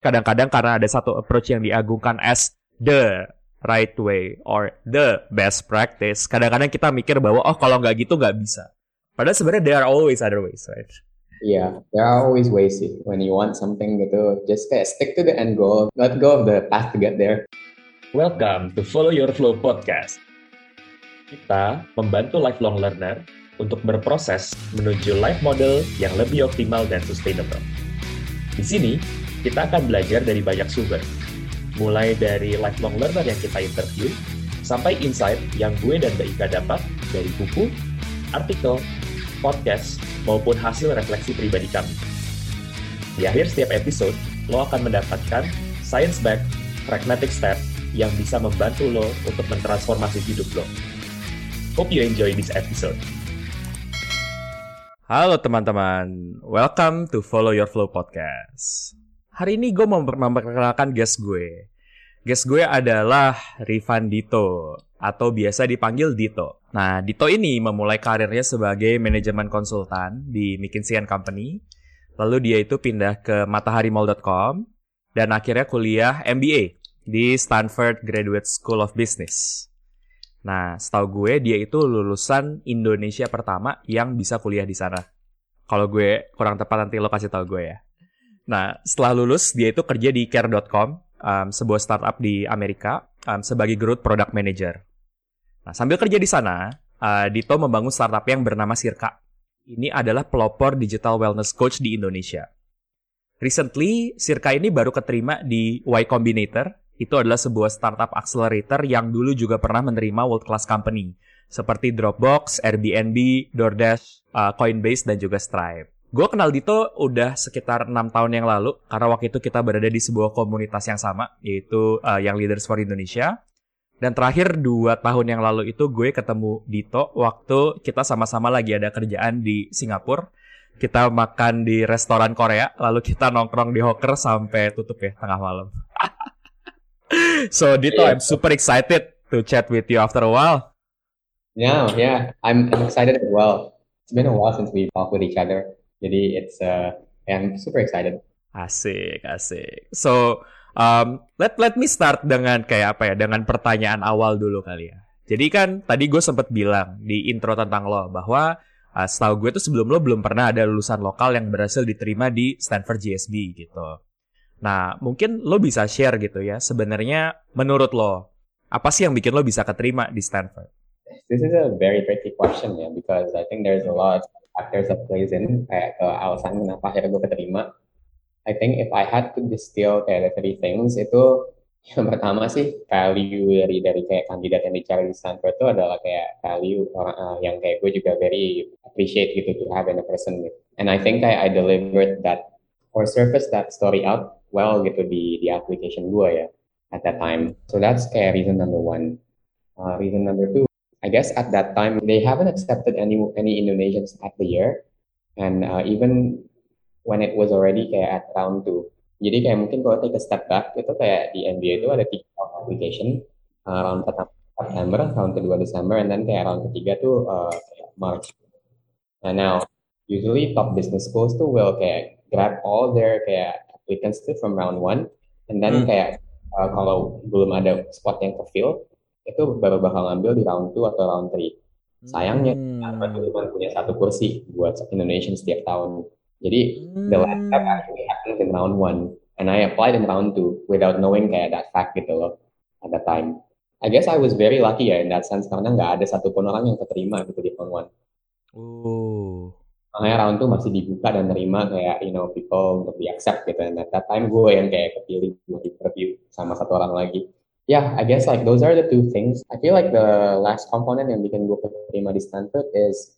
kadang-kadang karena ada satu approach yang diagungkan as the right way or the best practice, kadang-kadang kita mikir bahwa oh kalau nggak gitu nggak bisa. Padahal sebenarnya there are always other ways, right? Yeah, there are always ways sih. When you want something gitu, just kayak stick to the end goal, let go of the path to get there. Welcome to Follow Your Flow Podcast. Kita membantu lifelong learner untuk berproses menuju life model yang lebih optimal dan sustainable. Di sini, kita akan belajar dari banyak sumber, mulai dari lifelong learner yang kita interview, sampai insight yang gue dan Mbak Ika dapat dari buku, artikel, podcast, maupun hasil refleksi pribadi kami. Di akhir setiap episode, lo akan mendapatkan science back pragmatic step yang bisa membantu lo untuk mentransformasi hidup lo. Hope you enjoy this episode. Halo teman-teman, welcome to Follow Your Flow Podcast. Hari ini gue mau memperkenalkan guest gue. Guest gue adalah Rifan Dito, atau biasa dipanggil Dito. Nah, Dito ini memulai karirnya sebagai manajemen konsultan di McKinsey Company. Lalu dia itu pindah ke mataharimall.com dan akhirnya kuliah MBA di Stanford Graduate School of Business. Nah, setahu gue dia itu lulusan Indonesia pertama yang bisa kuliah di sana. Kalau gue kurang tepat nanti lo kasih tahu gue ya. Nah, setelah lulus, dia itu kerja di care.com, um, sebuah startup di Amerika, um, sebagai growth product manager. Nah, sambil kerja di sana, uh, Dito membangun startup yang bernama Sirka. Ini adalah pelopor digital wellness coach di Indonesia. Recently, Sirka ini baru keterima di Y Combinator. Itu adalah sebuah startup accelerator yang dulu juga pernah menerima world class company seperti Dropbox, Airbnb, DoorDash, uh, Coinbase, dan juga Stripe. Gue kenal Dito udah sekitar enam tahun yang lalu, karena waktu itu kita berada di sebuah komunitas yang sama, yaitu uh, Young Leaders for Indonesia. Dan terakhir dua tahun yang lalu itu gue ketemu Dito waktu kita sama-sama lagi ada kerjaan di Singapura. Kita makan di restoran Korea, lalu kita nongkrong di Hawker sampai tutup ya tengah malam. so Dito, I'm super excited to chat with you after a while. Yeah, yeah, I'm, I'm excited as well. It's been a while since we talked with each other. Jadi it's uh, I'm super excited. Asik, asik. So um, let let me start dengan kayak apa ya? Dengan pertanyaan awal dulu kali ya. Jadi kan tadi gue sempat bilang di intro tentang lo bahwa uh, setahu gue tuh sebelum lo belum pernah ada lulusan lokal yang berhasil diterima di Stanford GSB gitu. Nah, mungkin lo bisa share gitu ya. Sebenarnya menurut lo apa sih yang bikin lo bisa keterima di Stanford? This is a very tricky question ya, because I think there's a lot factors plays in kayak ke alasan kenapa akhirnya gue keterima I think if I had to distill kayak the three things itu yang pertama sih value dari dari kayak kandidat yang dicari di Stanford itu adalah kayak value orang uh, yang kayak gue juga very appreciate gitu to have in a person gitu. And I think I, I delivered that or surface that story out well gitu di di application gue ya at that time. So that's kayak reason number one. Uh, reason number two, I guess at that time they haven't accepted any any Indonesians at the year, and uh, even when it was already kayak at round two. Jadi kayak mungkin kalau take a step back itu kayak di NBA itu ada tiga application, uh, round pertama September, round kedua Desember, and then kayak round ketiga tuh uh, March. And now usually top business schools tuh will kayak grab all their kayak applicants tuh from round one, and then hmm. kayak uh, kalau belum ada spot yang ke fill, itu baru bakal ngambil di round 2 atau round 3. Sayangnya, hmm. Harvard cuma punya satu kursi buat Indonesian setiap tahun. Jadi, hmm. the last step actually happens in round 1. And I applied in round 2 without knowing kayak that fact gitu loh at the time. I guess I was very lucky ya in that sense karena nggak ada satupun orang yang keterima gitu di round 1. Oh. Makanya round 2 masih dibuka dan nerima kayak, you know, people untuk di accept gitu. And at that time gue yang kayak kepilih buat interview sama satu orang lagi yeah, I guess like those are the two things. I feel like the last component yang bikin gue keterima di Stanford is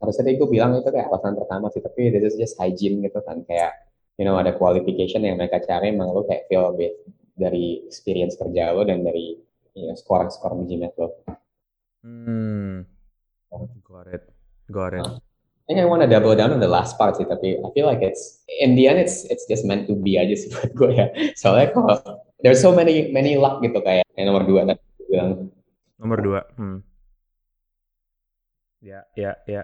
harusnya tadi gue bilang itu kayak alasan pertama sih, tapi this is just hygiene gitu kan kayak you know ada qualification yang mereka cari emang lo kayak feel a bit dari experience kerja lo dan dari you know, skor-skor GMAT lo. Hmm, got it, got it. Uh, I think I want to double down on the last part sih, tapi I feel like it's in the end it's it's just meant to be aja sih buat gue ya. Soalnya kalau there's so many many luck gitu kayak yang nomor dua tadi bilang nomor dua hmm. ya ya ya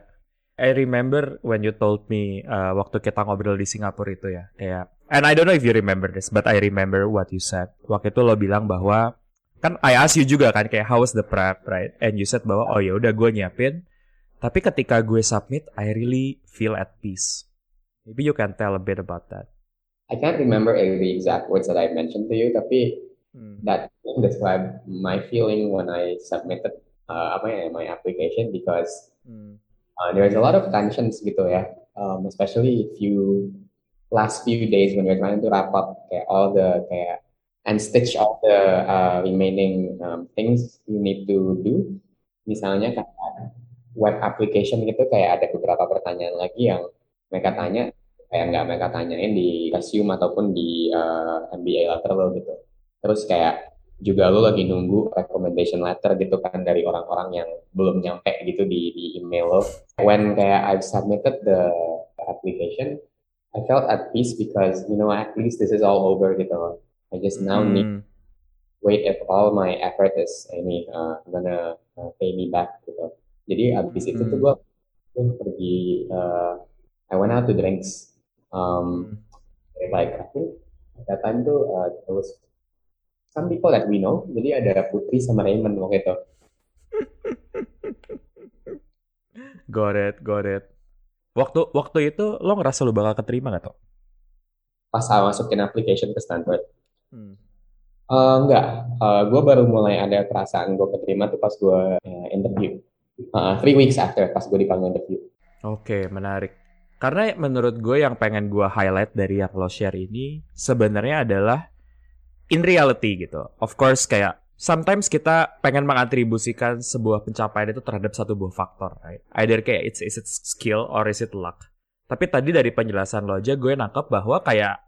I remember when you told me uh, waktu kita ngobrol di Singapura itu ya, kayak and I don't know if you remember this, but I remember what you said. Waktu itu lo bilang bahwa kan I ask you juga kan kayak how was the prep, right? And you said bahwa oh ya udah gue nyiapin, tapi ketika gue submit, I really feel at peace. Maybe you can tell a bit about that. I can't remember the exact words that I mentioned to you, tapi Hmm. that describe my feeling when I submitted uh, apa ya my application because Hmm. uh, there's a lot of tensions gitu ya, um, especially if you last few days when you're trying to wrap up kayak all the kayak and stitch all the uh, remaining um, things you need to do. Misalnya kayak web application gitu kayak ada beberapa pertanyaan lagi yang mereka tanya kayak nggak mereka tanyain di resume ataupun di uh, MBA letter lo gitu. Terus kayak juga lo lagi nunggu recommendation letter gitu kan dari orang-orang yang belum nyampe gitu di, di email lo. When kayak I've submitted the application, I felt at peace because you know at least this is all over gitu. I just now need Hmm. wait if all my effort is ini uh, gonna uh, pay me back gitu. Jadi abis itu tuh Hmm. gue pergi uh, I went out to drinks. Um, like I think at that time tuh uh, there was some people that we know. Jadi ada Putri sama Raymond waktu itu. Got it, got it. Waktu waktu itu lo ngerasa lo bakal keterima gak tuh? Pas masukin application ke Stanford. Hmm. Uh, enggak, uh, gue baru mulai ada perasaan gue keterima tuh pas gue uh, interview. Uh, three weeks after pas gue dipanggil interview. Oke, menarik. Karena menurut gue yang pengen gue highlight dari yang lo share ini sebenarnya adalah in reality gitu. Of course kayak sometimes kita pengen mengatribusikan sebuah pencapaian itu terhadap satu buah faktor, right? Either kayak it's is it skill or is it luck. Tapi tadi dari penjelasan lo aja gue nangkep bahwa kayak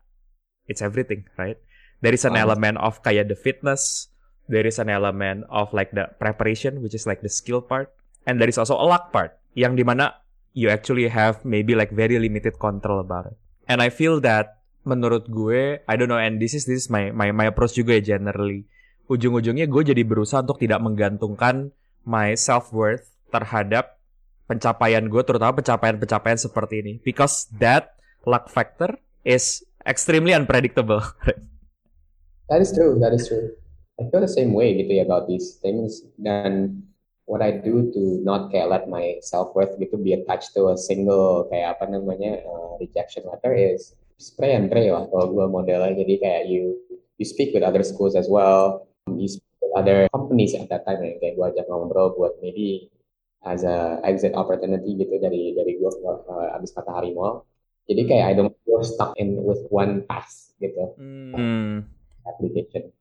it's everything, right? There is an Ah. element of kayak the fitness, there is an element of like the preparation which is like the skill part, and there is also a luck part yang di mana you actually have maybe like very limited control about it. And I feel that menurut gue, I don't know, and this is this is my my my approach juga ya generally. Ujung-ujungnya gue jadi berusaha untuk tidak menggantungkan my self worth terhadap pencapaian gue, terutama pencapaian-pencapaian seperti ini, because that luck factor is extremely unpredictable. That is true. That is true. I feel the same way gitu ya about these things dan what I do to not kayak let my self worth gitu be attached to a single kayak apa namanya uh, rejection letter is spray and pray lah kalau gue modelnya. Jadi kayak you you speak with other schools as well. You speak with other companies at that time yang kayak gue ajak ngobrol buat maybe as a exit opportunity gitu dari dari gue uh, abis kata harimau jadi kayak I don't feel stuck in with one path gitu. Hmm. application.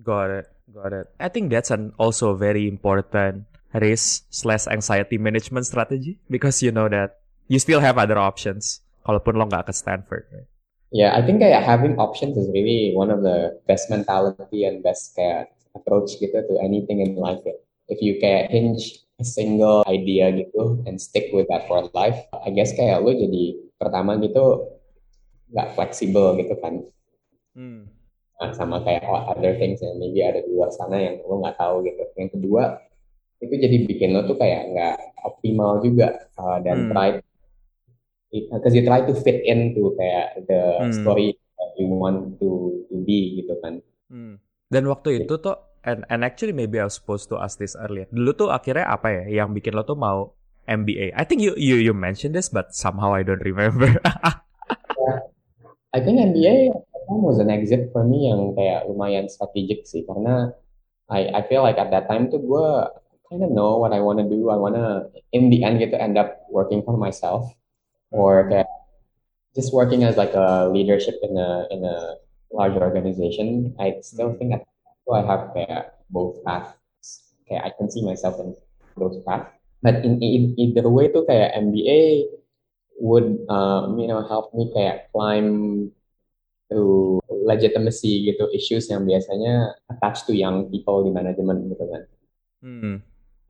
Got it, got it. I think that's an also very important risk slash anxiety management strategy because you know that you still have other options. Kalaupun lo nggak ke Stanford, right? Yeah, I think kayak having options is really one of the best mentality and best kayak approach gitu to anything in life. ya. If you kayak hinge a single idea gitu and stick with that for life, I guess kayak lu jadi pertama gitu nggak fleksibel gitu kan. Nah, sama kayak other things yang maybe ada di luar sana yang lo nggak tahu gitu. Yang kedua itu jadi bikin lo tuh kayak nggak optimal juga uh, dan Hmm. try because you try to fit into kayak the Hmm. story that you want to to be gitu kan. Dan waktu itu tuh, and, and actually maybe I was supposed to ask this earlier. Dulu tuh akhirnya apa ya yang bikin lo tuh mau MBA? I think you you you mentioned this, but somehow I don't remember. I think MBA was an exit for me yang kayak lumayan strategic sih karena I I feel like at that time tuh gue kind of know what I wanna do. I wanna in the end get to end up working for myself or kayak just working as like a leadership in a in a large organization. I still Hmm. think at so I have kayak both paths. Kayak I can see myself in those paths. But in, in either way tuh kayak MBA would um, you know help me kayak climb to legitimacy gitu issues yang biasanya attached to young people di manajemen gitu kan. Hmm.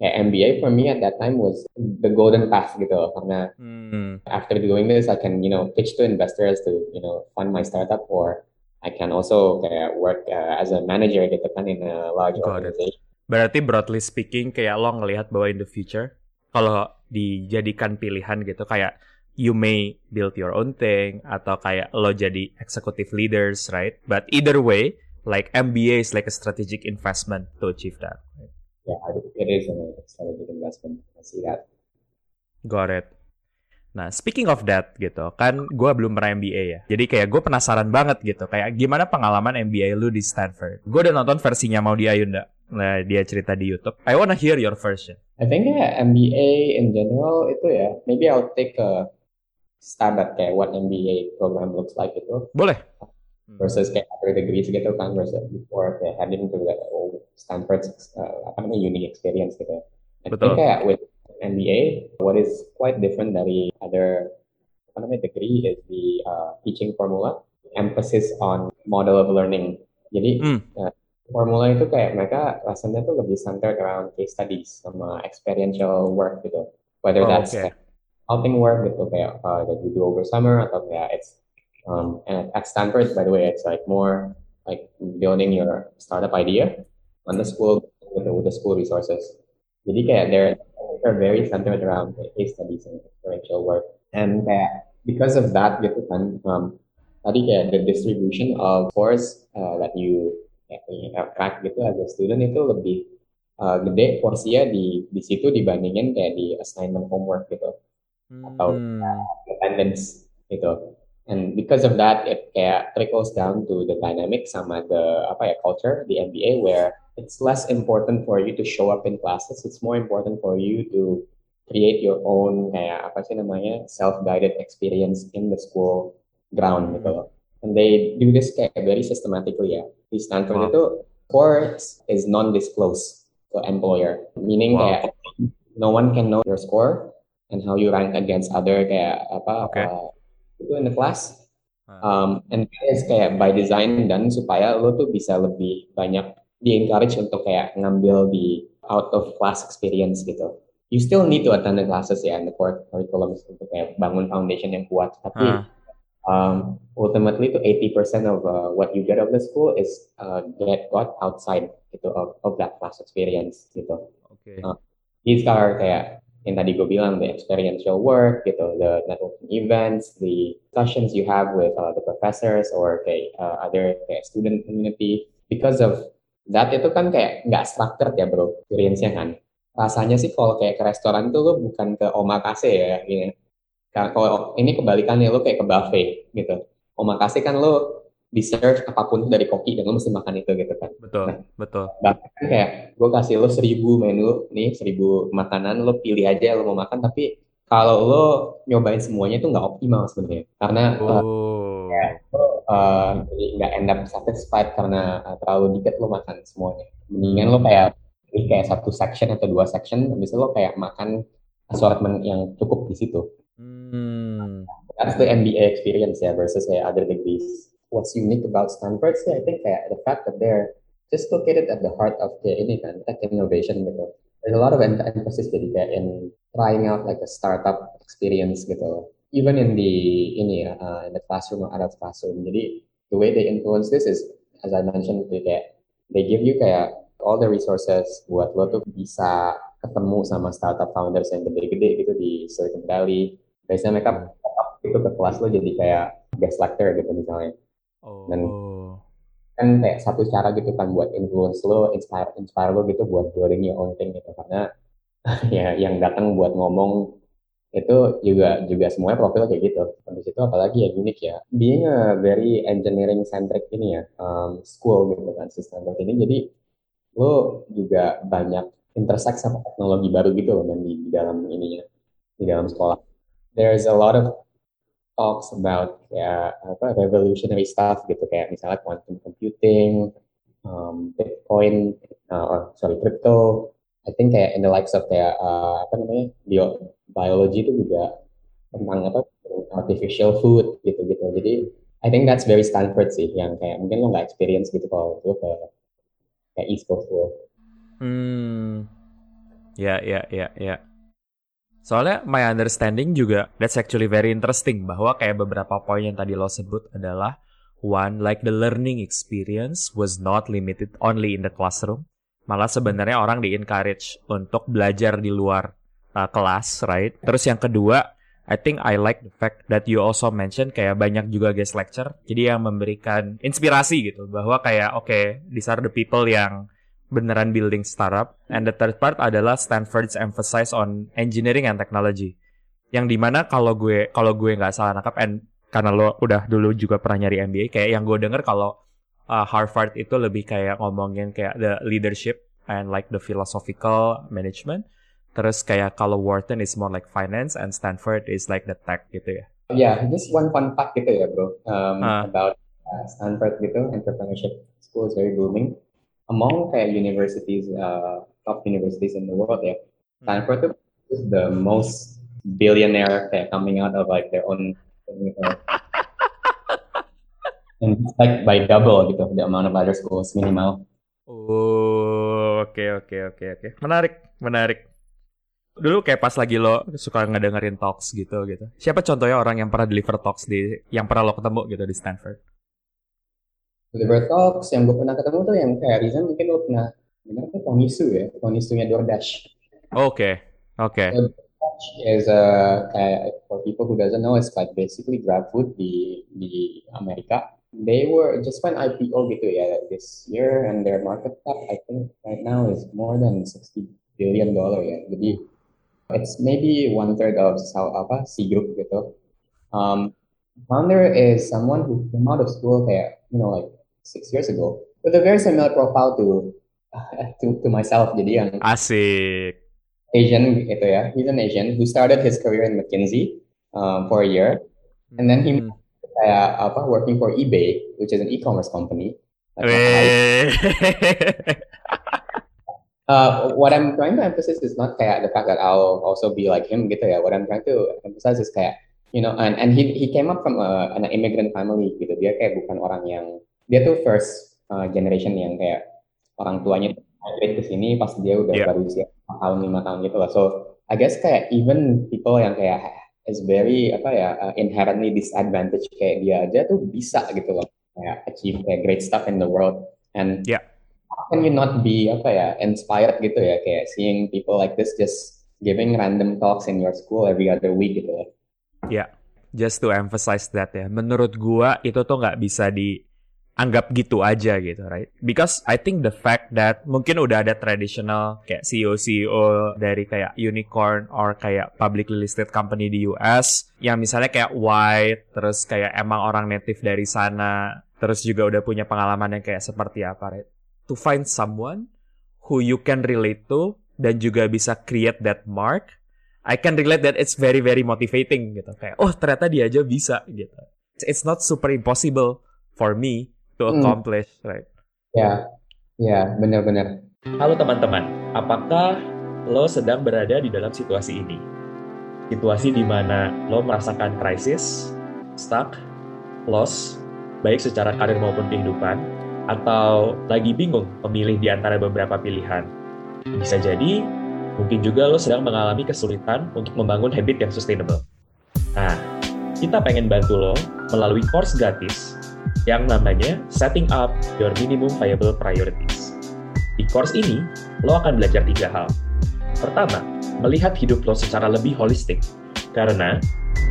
MBA for me at that time was the golden path gitu karena Hmm. after doing this I can you know pitch to investors to you know fund my startup or I can also kayak work uh, as a manager gitu kan in a large Got it. organization. Berarti broadly speaking kayak lo ngelihat bahwa in the future kalau dijadikan pilihan gitu kayak you may build your own thing atau kayak lo jadi executive leaders, right? But either way, like MBA is like a strategic investment to achieve that. Yeah, it is a strategic investment. I see that. Got it. Nah, speaking of that gitu, kan gue belum pernah MBA ya. Jadi kayak gue penasaran banget gitu, kayak gimana pengalaman MBA lu di Stanford. Gue udah nonton versinya mau di Ayunda. Nah, dia cerita di YouTube. I wanna hear your version. I think yeah, MBA in general itu ya, maybe I'll take a stab at kayak what MBA program looks like itu. Boleh. Versus kayak other degrees gitu kan, versus before kayak heading to the oh, Stanford uh, apa namanya unique experience gitu. I Betul. think kayak with MBA, what is quite different dari other apa namanya degree is the uh, teaching formula, emphasis on model of learning. Jadi Hmm. uh, formula itu kayak mereka rasanya tuh lebih centered around case studies sama experiential work gitu. Whether Oh, that's oke. kayak outing work gitu kayak uh, that you do over summer atau kayak it's um, and at Stanford by the way it's like more like building your startup idea on the school with the, with the school resources. Jadi kayak they're they're very centered around case studies and experiential work. And because of that gitu kan, um, tadi kayak the distribution of course uh, that you you track gitu as a student itu lebih uh, gede porsinya di di situ dibandingin kayak di assignment homework gitu atau Hmm. attendance gitu. And because of that, it kayak trickles down to the dynamic sama the apa ya culture the MBA where it's less important for you to show up in classes. It's more important for you to create your own kayak apa sih namanya self-guided experience in the school ground gitu loh. And they do this kayak very systematically ya. Di Stanford Wow. itu course is non-disclosed to employer, meaning Wow. kayak no one can know your score and how you rank against other kayak apa Okay. uh, itu in the class. Ah. Um, and is kayak by design dan supaya lo tuh bisa lebih banyak di encourage untuk kayak ngambil di out of class experience gitu. You still need to attend the classes ya and the core curriculum untuk kayak bangun foundation yang kuat. Tapi Ah. um, ultimately to 80% of uh, what you get of the school is uh, get got outside gitu of, of that class experience gitu. Oke. Ah. These are kayak yang tadi gue bilang the experiential work gitu, the networking events, the discussions you have with uh, the professors or kayak uh, other kayak student community. Because of that itu kan kayak nggak structured ya bro, experience-nya kan. Rasanya sih kalau kayak ke restoran tuh lo bukan ke omakase ya, gini. Ka- Kalau ini kebalikannya lo kayak ke buffet gitu. Omakase kan lo di-serve apa pun dari koki dan lo mesti makan itu gitu kan Betul, betul. bahkan kayak gue kasih lo seribu menu nih seribu makanan lo pilih aja lo mau makan tapi kalau lo nyobain semuanya itu nggak optimal sebenarnya karena uh, Oh. uh, jadi nggak end up satisfied karena uh, terlalu dikit lo makan semuanya mendingan lo kayak pilih kayak satu section atau dua section habis itu lo kayak makan assortment yang cukup di situ Hmm. that's the MBA experience ya versus kayak other degrees. What's unique about Stanford sih, I think kayak the fact that they're just located at the heart of kan, tech innovation gitu. There's a lot of em- emphasis jadi kayak in trying out like a startup experience gitu. Even in the ini uh, in the classroom or of classroom. Jadi the way they influence this is, as I mentioned, they kayak they give you kayak all the resources buat lo tuh bisa ketemu sama startup founders yang gede-gede gitu di Silicon Valley. Biasanya mereka itu ke kelas lo jadi kayak guest lecturer gitu misalnya Oh. Dan- kan kayak satu cara gitu kan buat influence lo inspire inspire lo gitu buat building your own thing gitu. Karena ya yang datang buat ngomong itu juga juga semuanya profil kayak gitu. Habis itu apalagi ya unik ya. Being a very engineering centric ini ya um, school gitu kan sistem ini. Jadi lo juga banyak intersect sama teknologi baru gitu loh di, di dalam ininya di dalam sekolah. There's a lot of talks about ya apa revolutionary stuff gitu kayak misalnya quantum computing, um, Bitcoin, uh, or sorry crypto. I think kayak in the likes of kayak uh, apa namanya bio biology itu juga tentang apa artificial food gitu-gitu. Jadi I think that's very Stanford sih yang kayak mungkin lo nggak experience gitu kalau lo ke kayak East Coast lo. Hmm. Ya, ya, ya, ya. Soalnya my understanding juga that's actually very interesting bahwa kayak beberapa poin yang tadi lo sebut adalah one like the learning experience was not limited only in the classroom. Malah sebenarnya orang di encourage untuk belajar di luar uh, kelas, right? Terus yang kedua, I think I like the fact that you also mention kayak banyak juga guest lecture, jadi yang memberikan inspirasi gitu bahwa kayak oke, okay, these are the people yang beneran building startup. And the third part adalah Stanford's emphasis on engineering and technology, yang di mana kalau gue kalau gue nggak salah nangkap, and karena lo udah dulu juga pernah nyari MBA, kayak yang gue denger kalau uh, Harvard itu lebih kayak ngomongin kayak the leadership and like the philosophical management. Terus kayak kalau Wharton is more like finance and Stanford is like the tech gitu ya. Yeah, just one fun fact gitu ya bro um, uh. about uh, Stanford gitu entrepreneurship school is very booming among kayak universities uh, top universities in the world ya. Hmm. Stanford tuh is the most billionaire kayak coming out of like their own and like by double gitu the amount of other schools minimal. Oh, oke okay, oke okay, oke okay, oke. Menarik, menarik dulu kayak pas lagi lo suka ngedengerin talks gitu gitu. Siapa contohnya orang yang pernah deliver talks di yang pernah lo ketemu gitu di Stanford? Deliver talks yang gue pernah ketemu tuh yang kayak Rizan mungkin lo pernah dengar tuh Tonisu ya, Tonisunya DoorDash. Oke, okay. oke. Okay. DoorDash is a kayak for people who doesn't know it's like basically grab food di di Amerika. They were just went IPO gitu ya this year and their market cap I think right now is more than 60 billion dollar ya. Jadi It's maybe one third of apa C group gitu. Um, founder is someone who came out of school kayak you know like six years ago with a very similar profile to to, to myself. Jadi yang asik Asian gitu ya. He's an Asian who started his career in McKinsey um, for a year, and then he hmm. kayak apa working for eBay, which is an e-commerce company. Uh, what I'm trying to emphasize is not kayak the fact that I'll also be like him gitu ya. What I'm trying to emphasize is kayak you know, and and he he came up from a, an immigrant family gitu. Dia kayak bukan orang yang dia tuh first uh, generation yang kayak orang tuanya migrate ke sini pas dia udah yeah. baru usia tahun lima tahun gitu lah. So I guess kayak even people yang kayak is very apa ya uh, inherently disadvantaged kayak dia aja tuh bisa gitu loh kayak achieve kayak great stuff in the world and yeah how can you not be apa ya inspired gitu ya kayak seeing people like this just giving random talks in your school every other week gitu ya. Yeah, just to emphasize that ya. Menurut gua itu tuh nggak bisa dianggap gitu aja gitu, right? Because I think the fact that mungkin udah ada traditional kayak CEO-CEO dari kayak unicorn or kayak publicly listed company di US yang misalnya kayak white, terus kayak emang orang native dari sana, terus juga udah punya pengalaman yang kayak seperti apa, right? to find someone who you can relate to dan juga bisa create that mark, I can relate that it's very very motivating gitu. Kayak oh ternyata dia aja bisa gitu. It's not super impossible for me to hmm. accomplish, hmm. right? Ya, ya benar-benar. Halo teman-teman, apakah lo sedang berada di dalam situasi ini? Situasi di mana lo merasakan krisis, stuck, loss, baik secara karir maupun kehidupan, atau lagi bingung memilih di antara beberapa pilihan. Bisa jadi, mungkin juga lo sedang mengalami kesulitan untuk membangun habit yang sustainable. Nah, kita pengen bantu lo melalui course gratis yang namanya Setting Up Your Minimum Viable Priorities. Di course ini, lo akan belajar tiga hal. Pertama, melihat hidup lo secara lebih holistik, karena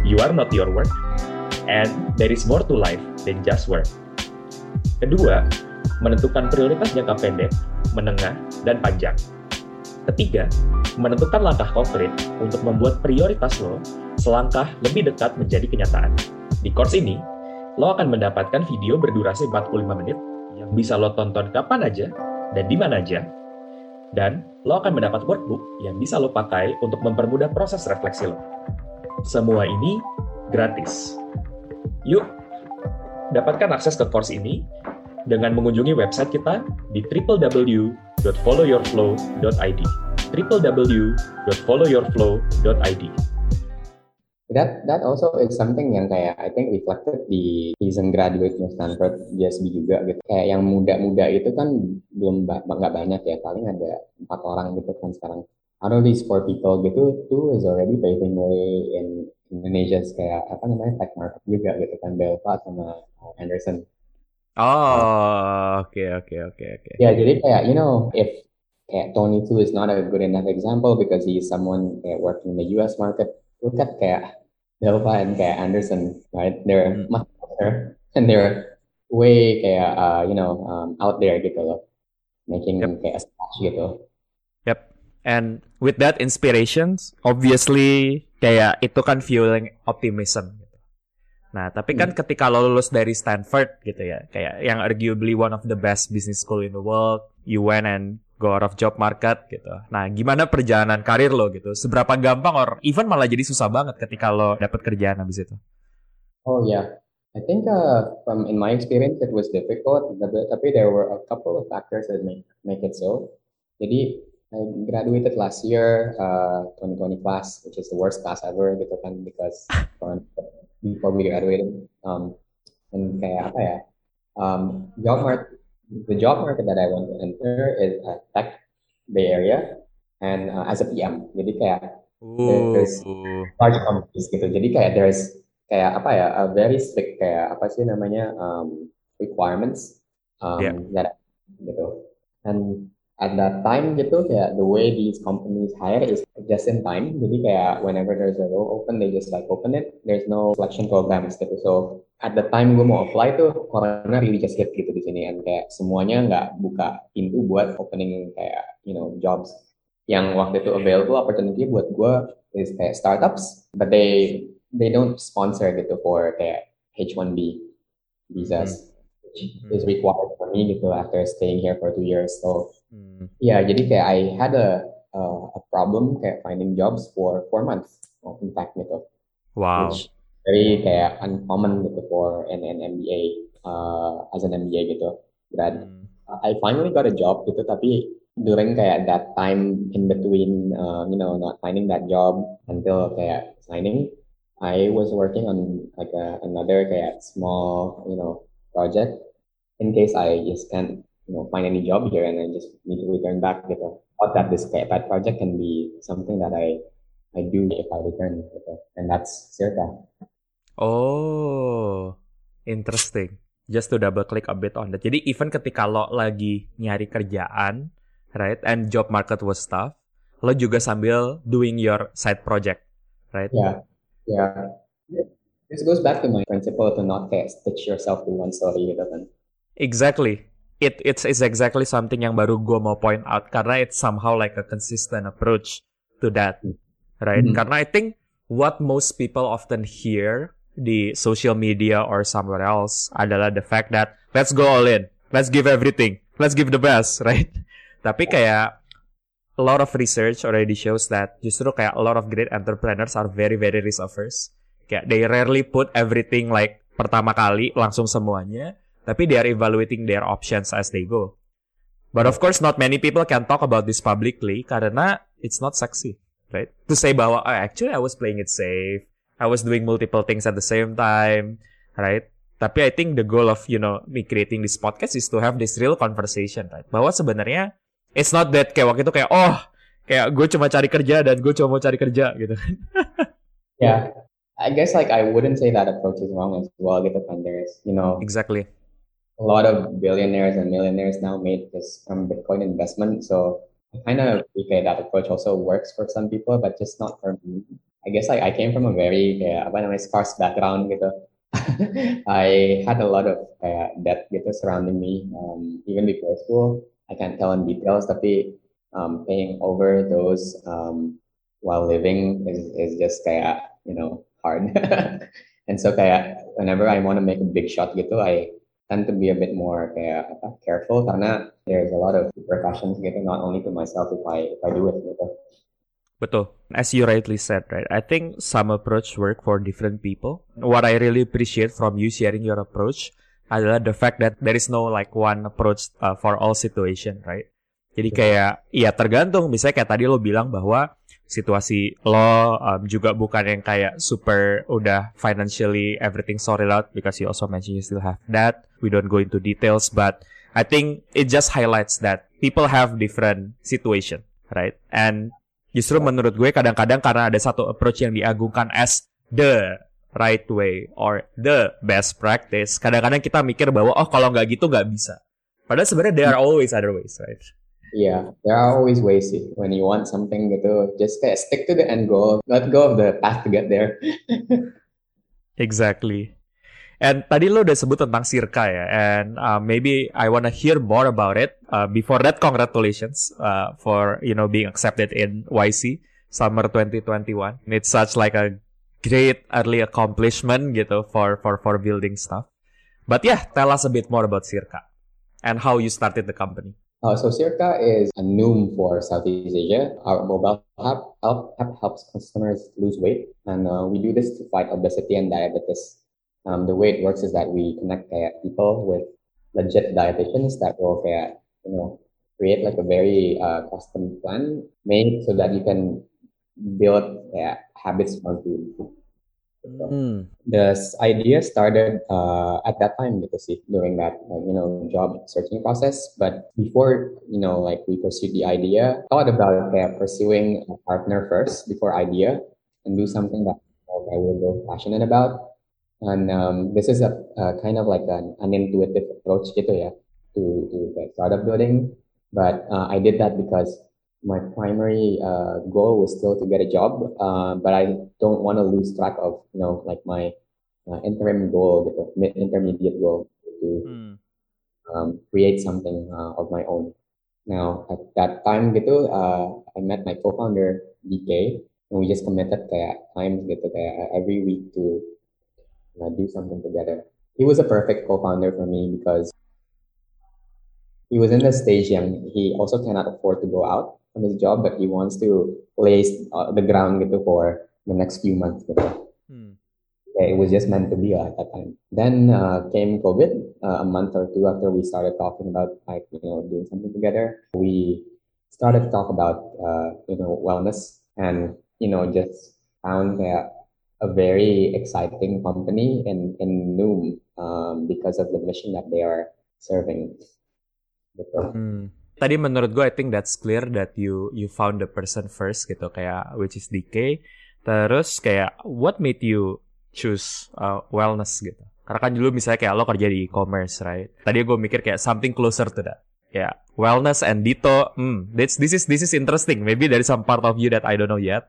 you are not your work, and there is more to life than just work. Kedua, menentukan prioritas jangka pendek, menengah, dan panjang. Ketiga, menentukan langkah konkret untuk membuat prioritas lo selangkah lebih dekat menjadi kenyataan. Di course ini, lo akan mendapatkan video berdurasi 45 menit yang bisa lo tonton kapan aja dan di mana aja. Dan lo akan mendapat workbook yang bisa lo pakai untuk mempermudah proses refleksi lo. Semua ini gratis. Yuk, dapatkan akses ke course ini dengan mengunjungi website kita di www.followyourflow.id www.followyourflow.id That that also is something yang kayak I think reflected di season graduate Stanford GSB juga gitu. Kayak yang muda-muda itu kan belum nggak banyak ya, paling ada empat orang gitu kan sekarang. Out of these four people gitu, two is already paving way in Indonesia kayak apa namanya tech market juga gitu kan, Belva sama Anderson. Oh, oke okay, oke okay, oke okay, oke. Ya, jadi kayak you know, if kayak Tony too is not a good enough example because he's someone kayak working in the US market. Look at kayak Delva and kayak Anderson, right? They're Hmm. much better and they're way kayak uh, you know um, out there gitu loh, making Yep. kayak splash gitu. Yep. And with that inspirations, obviously kayak itu kan fueling optimism. gitu. Nah, tapi kan ketika lo lulus dari Stanford gitu ya, kayak yang arguably one of the best business school in the world, you went and go out of job market gitu. Nah, gimana perjalanan karir lo gitu? Seberapa gampang or even malah jadi susah banget ketika lo dapet kerjaan habis itu? Oh yeah, I think uh, from in my experience it was difficult, tapi, tapi there were a couple of factors that make make it so. Jadi I graduated last year, uh, 2020 class, which is the worst class ever gitu kan because before we graduated, um, and kayak apa ya, um, job market, the job market that I want to enter is uh, tech Bay Area and uh, as a PM. Jadi kayak There's- large companies gitu. Jadi kayak there's kayak apa ya a very strict kayak apa sih namanya um, requirements um, Yeah. that gitu. And at that time gitu kayak the way these companies hire is just in time. Jadi kayak whenever there's a role open they just like open it. There's no selection programs gitu. So at the time gue mau apply tuh corona really just hit gitu di sini and kayak semuanya nggak buka pintu buat opening kayak you know jobs yang waktu itu available opportunity buat gue is kayak startups, but they they don't sponsor gitu for kayak H1B visas, which is required for me gitu after staying here for two years. So Hmm. yeah, jadi kayak I had a a, a problem kayak finding jobs for four months, oh, in fact gitu, Wow. which very kayak uncommon gitu for an, an MBA uh, as an MBA gitu. Grad. Hmm. I finally got a job gitu tapi during kayak that time in between uh, you know not finding that job until kayak signing I was working on like a, another kayak small you know project in case I just can't you know find any job here and I just need to return back gitu thought that this kayak pet project can be something that I I do if I return gitu and that's Circa Oh, interesting. Just to double click a bit on that. Jadi even ketika lo lagi nyari kerjaan, right, and job market was tough, lo juga sambil doing your side project, right? Yeah, yeah. This goes back to my principle to not stitch yourself to one story gitu kan. Exactly. It it's, it's exactly something yang baru gue mau point out karena it's somehow like a consistent approach to that, right? Mhm. Karena I think what most people often hear di social media or somewhere else adalah the fact that let's go all in, let's give everything, let's give the best, right? Tapi kayak a lot of research already shows that justru kayak a lot of great entrepreneurs are very very risk averse. Kayak they rarely put everything like pertama kali langsung semuanya, tapi they are evaluating their options as they go. But of course, not many people can talk about this publicly karena it's not sexy, right? To say bahwa oh, actually I was playing it safe, I was doing multiple things at the same time, right? Tapi I think the goal of you know me creating this podcast is to have this real conversation, right? Bahwa sebenarnya it's not that kayak waktu itu kayak oh kayak gue cuma cari kerja dan gue cuma mau cari kerja gitu. Yeah, I guess like I wouldn't say that approach is wrong as well. Gitu kan, there's you know exactly. a lot of billionaires and millionaires now made this from Bitcoin investment. So I kind of okay that approach also works for some people, but just not for me. I guess like I came from a very uh, apa namanya sparse background gitu. I had a lot of uh, debt gitu surrounding me um, even before school. I can't tell in details, tapi um, paying over those um, while living is, is just kayak you know hard. and so kayak whenever I want to make a big shot gitu, I tend to be a bit more kayak apa, careful karena there's a lot of repercussions gitu, not only to myself if I if I do it gitu. Betul. As you rightly said, right? I think some approach work for different people. What I really appreciate from you sharing your approach adalah the fact that there is no like one approach uh, for all situation, right? Jadi kayak, ya tergantung. Misalnya kayak tadi lo bilang bahwa situasi lo um, juga bukan yang kayak super udah financially everything sorted out because you also mentioned you still have that. We don't go into details, but I think it just highlights that people have different situation, right? And justru menurut gue kadang-kadang karena ada satu approach yang diagungkan as the right way or the best practice, kadang-kadang kita mikir bahwa oh kalau nggak gitu nggak bisa. Padahal sebenarnya there are always other ways, right? Yeah, there are always ways sih. When you want something gitu, just kayak stick to the end goal. Let go of the path to get there. exactly. And tadi lo udah sebut tentang Sirka ya, and uh, maybe I wanna hear more about it. Uh, before that, congratulations uh, for you know being accepted in YC summer 2021. It's such like a great early accomplishment gitu for for for building stuff. But yeah, tell us a bit more about Sirka and how you started the company. Uh, so Circa is a Noom for Southeast Asia. Our mobile app, app helps customers lose weight, and uh, we do this to fight obesity and diabetes. Um, the way it works is that we connect uh, people with legit dietitians that will, uh, you know, create like a very uh, custom plan made so that you can build uh, habits from food. Mm. The idea started uh, at that time because during that uh, you know job searching process. But before you know like we pursued the idea, thought about uh, pursuing a partner first before idea and do something that I was both passionate about. And um, this is a, a, kind of like an, an intuitive approach gitu ya to to like startup building. But uh, I did that because my primary uh, goal was still to get a job, uh, but I don't want to lose track of you know like my uh, interim goal, the mid intermediate goal to hmm. um, create something uh, of my own. Now at that time gitu, uh, I met my co-founder DK, and we just committed kayak times gitu kayak every week to do something together. He was a perfect co-founder for me because he was in the stage and he also cannot afford to go out from his job, but he wants to lay uh, the ground gitu for the next few months. Gitu. Hmm. Yeah, it was just meant to be uh, at that time. Then uh, came COVID uh, a month or two after we started talking about like you know doing something together. We started to talk about uh, you know wellness and you know just found that a very exciting company in in Noom um, because of the mission that they are serving. Hmm. Tadi menurut gue I think that's clear that you you found the person first gitu kayak which is DK terus kayak what made you choose uh, wellness gitu? Karena kan dulu misalnya kayak lo kerja di e-commerce right? Tadi gue mikir kayak something closer to that. Ya yeah. wellness and Dito hmm this this is this is interesting. Maybe there is some part of you that I don't know yet.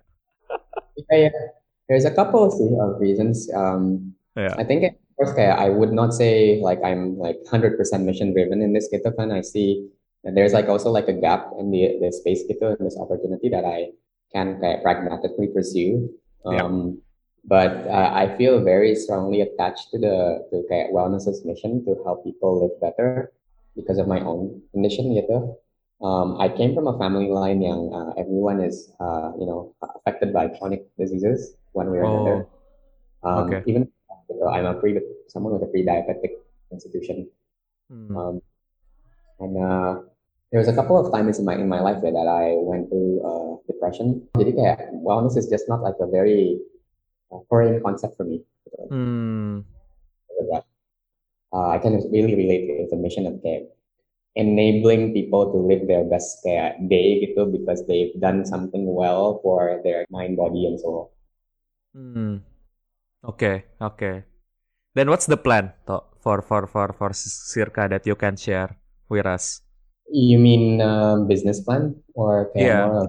Yeah, yeah. There's a couple of reasons um yeah. I think first kayak I would not say like I'm like 100% mission driven in this kan I see and there's like also like a gap in the the space gitu in this opportunity that I can kayak pragmatically pursue. Um, yeah. But uh, I feel very strongly attached to the to kayak wellness's mission to help people live better because of my own condition gitu. Um, I came from a family line yang uh, everyone is uh, you know affected by chronic diseases one way or oh. another. Um, okay. Even you know, I'm a pre someone with a pre-diabetic institution. Hmm. Um, and uh, there was a couple of times in my in my life that I went through uh, depression. Jadi kayak wellness is just not like a very uh, foreign concept for me. Mm. Uh, I can really relate to the mission of kayak enabling people to live their best day gitu because they've done something well for their mind, body, and soul. Hmm. Okay, okay. Then what's the plan to, for for for for Circa that you can share with us? You mean uh, business plan or yeah. More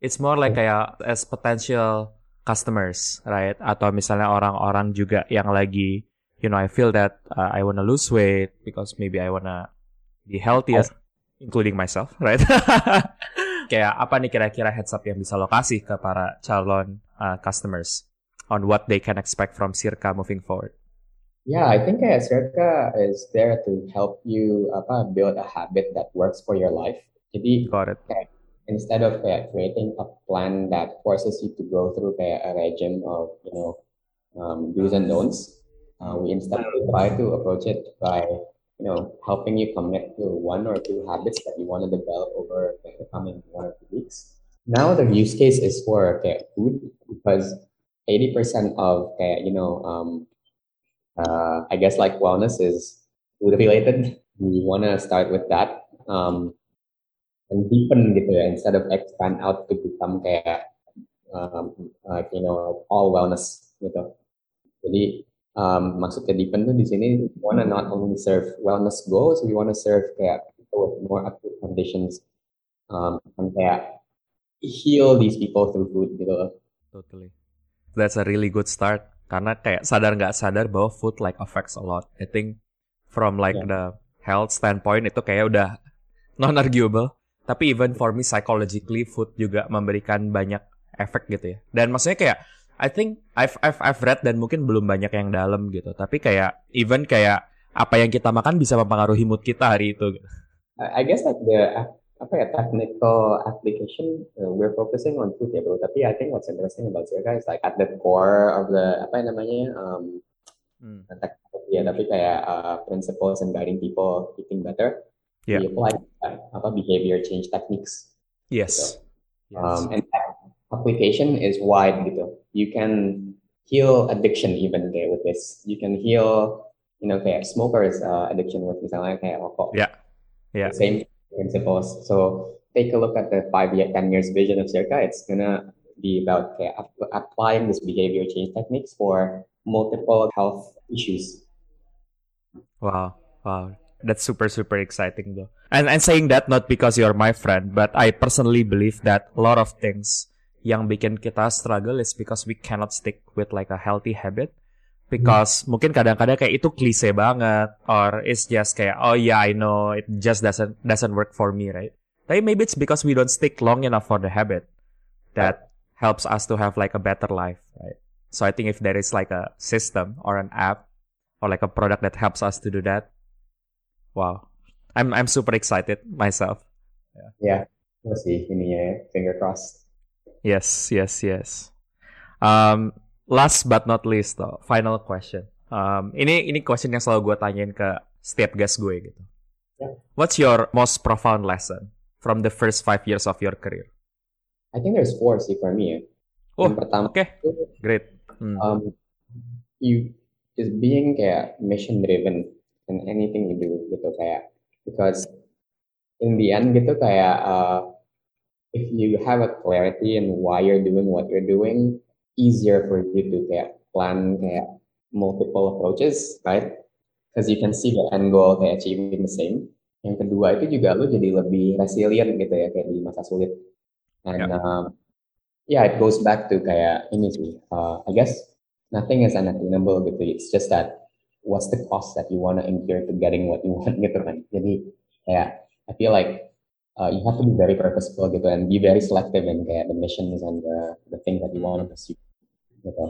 It's more like kayak as potential customers, right? Atau misalnya orang-orang juga yang lagi, you know, I feel that uh, I wanna lose weight because maybe I wanna be healthy, oh. including myself, right? kayak apa nih kira-kira heads up yang bisa lo kasih ke para calon uh, customers on what they can expect from Circa moving forward? Yeah, I think uh, Circa is there to help you apa, build a habit that works for your life. Jadi, Got it. Kayak, instead of kayak creating a plan that forces you to go through kayak a regime of you know um, do's and don'ts, uh, we instead try to approach it by you know helping you commit to one or two habits that you want to develop over the coming one or two weeks. Now the use case is for kayak food because 80% of kayak you know um, uh, I guess like wellness is food related. We want to start with that um, and deepen ya instead of expand out to become kayak um, like you know all wellness gitu. Jadi um, maksudnya deepen tuh di sini we wanna not only serve wellness goals, we wanna serve kayak people with more acute conditions um, and kayak heal these people through food gitu loh. Totally. That's a really good start. Karena kayak sadar nggak sadar bahwa food like affects a lot. I think from like Yeah. the health standpoint itu kayak udah non arguable. Tapi even for me psychologically food juga memberikan banyak efek gitu ya. Dan maksudnya kayak I think I've I've I've read dan mungkin belum banyak yang dalam gitu. Tapi kayak even kayak apa yang kita makan bisa mempengaruhi mood kita hari itu. Gitu. I guess like the apa ya technical application uh, we're focusing on food ya bro. Tapi I think what's interesting about Zirka is like at the core of the apa namanya um, Hmm. technology ya, tapi kayak uh, principles and guiding people eating better. Yeah. We apply uh, apa behavior change techniques. Yes. Yes. Um, and that application is wide gitu. You can heal addiction even kayak with this. You can heal, you know, kayak smokers uh, addiction with misalnya kayak rokok. Yeah. Yeah. Same principles. So take a look at the five year, ten years vision of Circa. It's gonna be about ap- applying this behavior change techniques for multiple health issues. Wow, wow. That's super, super exciting though. And and saying that not because you're my friend, but I personally believe that a lot of things yang bikin kita struggle is because we cannot stick with like a healthy habit. Because mungkin kadang-kadang kayak itu klise banget, or it's just kayak oh yeah I know it just doesn't doesn't work for me right. Tapi maybe it's because we don't stick long enough for the habit that helps us to have like a better life, right? So I think if there is like a system or an app or like a product that helps us to do that, wow, I'm I'm super excited myself. Yeah, yeah we'll see. Ininya ya, finger crossed. Yes, yes, yes. Um, last but not least, though, final question. Um, ini ini question yang selalu gue tanyain ke setiap guest gue gitu. Yeah. What's your most profound lesson from the first five years of your career? I think there's four sih for me ya. Oh, Yang pertama okay. itu Great. Hmm. um, you just being kayak mission driven in anything you do gitu kayak because in the end gitu kayak uh, if you have a clarity in why you're doing what you're doing easier for you to kayak plan kayak multiple approaches right? Because you can see the end goal kayak achieving the same. Yang kedua itu juga lu jadi lebih resilient gitu ya kayak di masa sulit. And um, yeah it goes back to kayak ini sih uh, I guess nothing is unattainable gitu. It's just that what's the cost that you want to incur to getting what you want gitu kan. Jadi kayak I feel like uh, you have to be very purposeful gitu and be very selective in kayak the missions and the the things that you want to pursue gitu.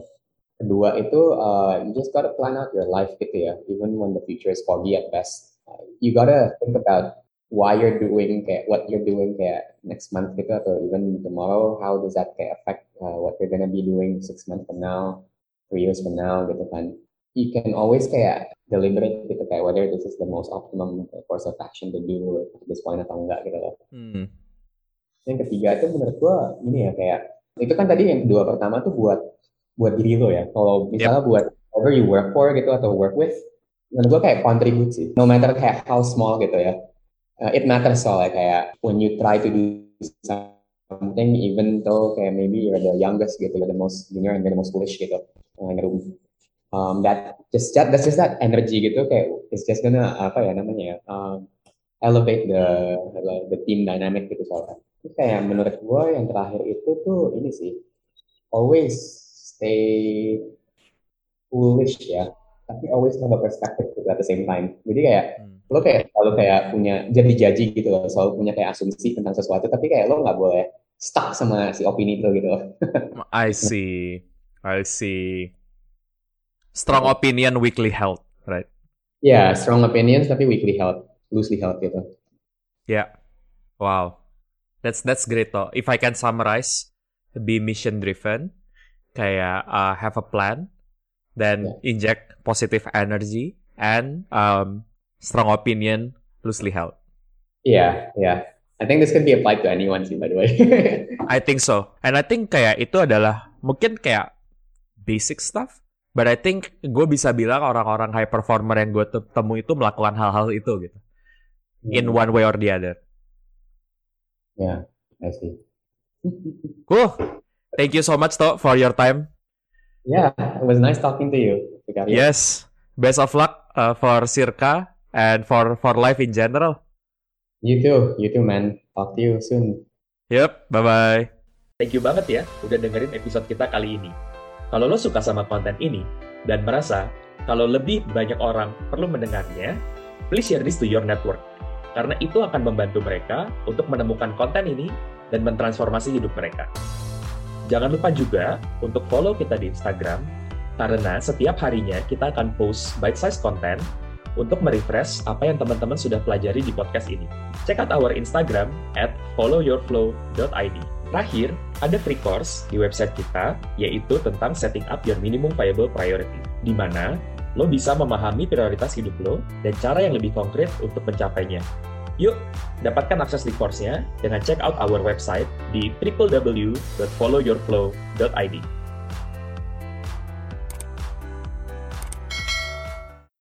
Kedua itu uh, you just gotta plan out your life gitu ya. Even when the future is foggy at best uh, you gotta think about why you're doing kayak what you're doing kayak next month gitu atau even tomorrow how does that kayak affect uh, what you're gonna be doing six months from now three years from now gitu kan. You can always kayak deliberate gitu kayak whether this is the most optimum course of action to do at this point atau enggak gitu loh Hmm. yang ketiga itu menurut gua ini ya kayak itu kan tadi yang kedua pertama tuh buat buat diri lo ya. Kalau misalnya buat whoever you work for gitu atau work with menurut gua kayak contribute sih. No matter kayak how small gitu ya. Uh, it matters soalnya kayak when you try to do something even though kayak maybe you're the youngest gitu you're the most junior and you're the most foolish gitu uh, in the room. Um, that just that that's just that energy gitu kayak it's just gonna apa ya namanya ya um, elevate the, the the team dynamic gitu soalnya. Terus kayak menurut gue yang terakhir itu tuh ini sih always stay foolish ya tapi always have a perspective gitu at the same time jadi kayak Hmm. lo kayak selalu kayak punya jadi jaji gitu loh selalu punya kayak asumsi tentang sesuatu tapi kayak lo nggak boleh stuck sama si opini itu gitu loh I see. I see. Strong opinion, weakly held, right? ya strong opinions tapi weakly held loosely held gitu Yeah. Wow. That's that's great though. If I can summarize, be mission driven, kayak uh, have a plan, then inject positive energy and um, strong opinion, loosely held. Iya, iya. I think this can be applied to anyone sih, by the way. I think so. And I think kayak itu adalah mungkin kayak basic stuff. But I think gue bisa bilang orang-orang high performer yang gue temu itu melakukan hal-hal itu gitu. In one way or the other. Yeah, I see. Cool. Thank you so much to for your time. Yeah, it was nice talking to you. Vikarya. Yes. Best of luck uh, for Circa and for for life in general. You too. You too, man. Talk to you soon. Yep, bye-bye. Thank you banget ya udah dengerin episode kita kali ini. Kalau lo suka sama konten ini dan merasa kalau lebih banyak orang perlu mendengarnya, please share this to your network. Karena itu akan membantu mereka untuk menemukan konten ini dan mentransformasi hidup mereka. Jangan lupa juga untuk follow kita di Instagram, karena setiap harinya kita akan post bite-size content untuk merefresh apa yang teman-teman sudah pelajari di podcast ini. Check out our Instagram at followyourflow.id. Terakhir, ada free course di website kita, yaitu tentang setting up your minimum viable priority, di mana lo bisa memahami prioritas hidup lo dan cara yang lebih konkret untuk mencapainya. Yuk, dapatkan akses di course-nya dengan check out our website di www.followyourflow.id.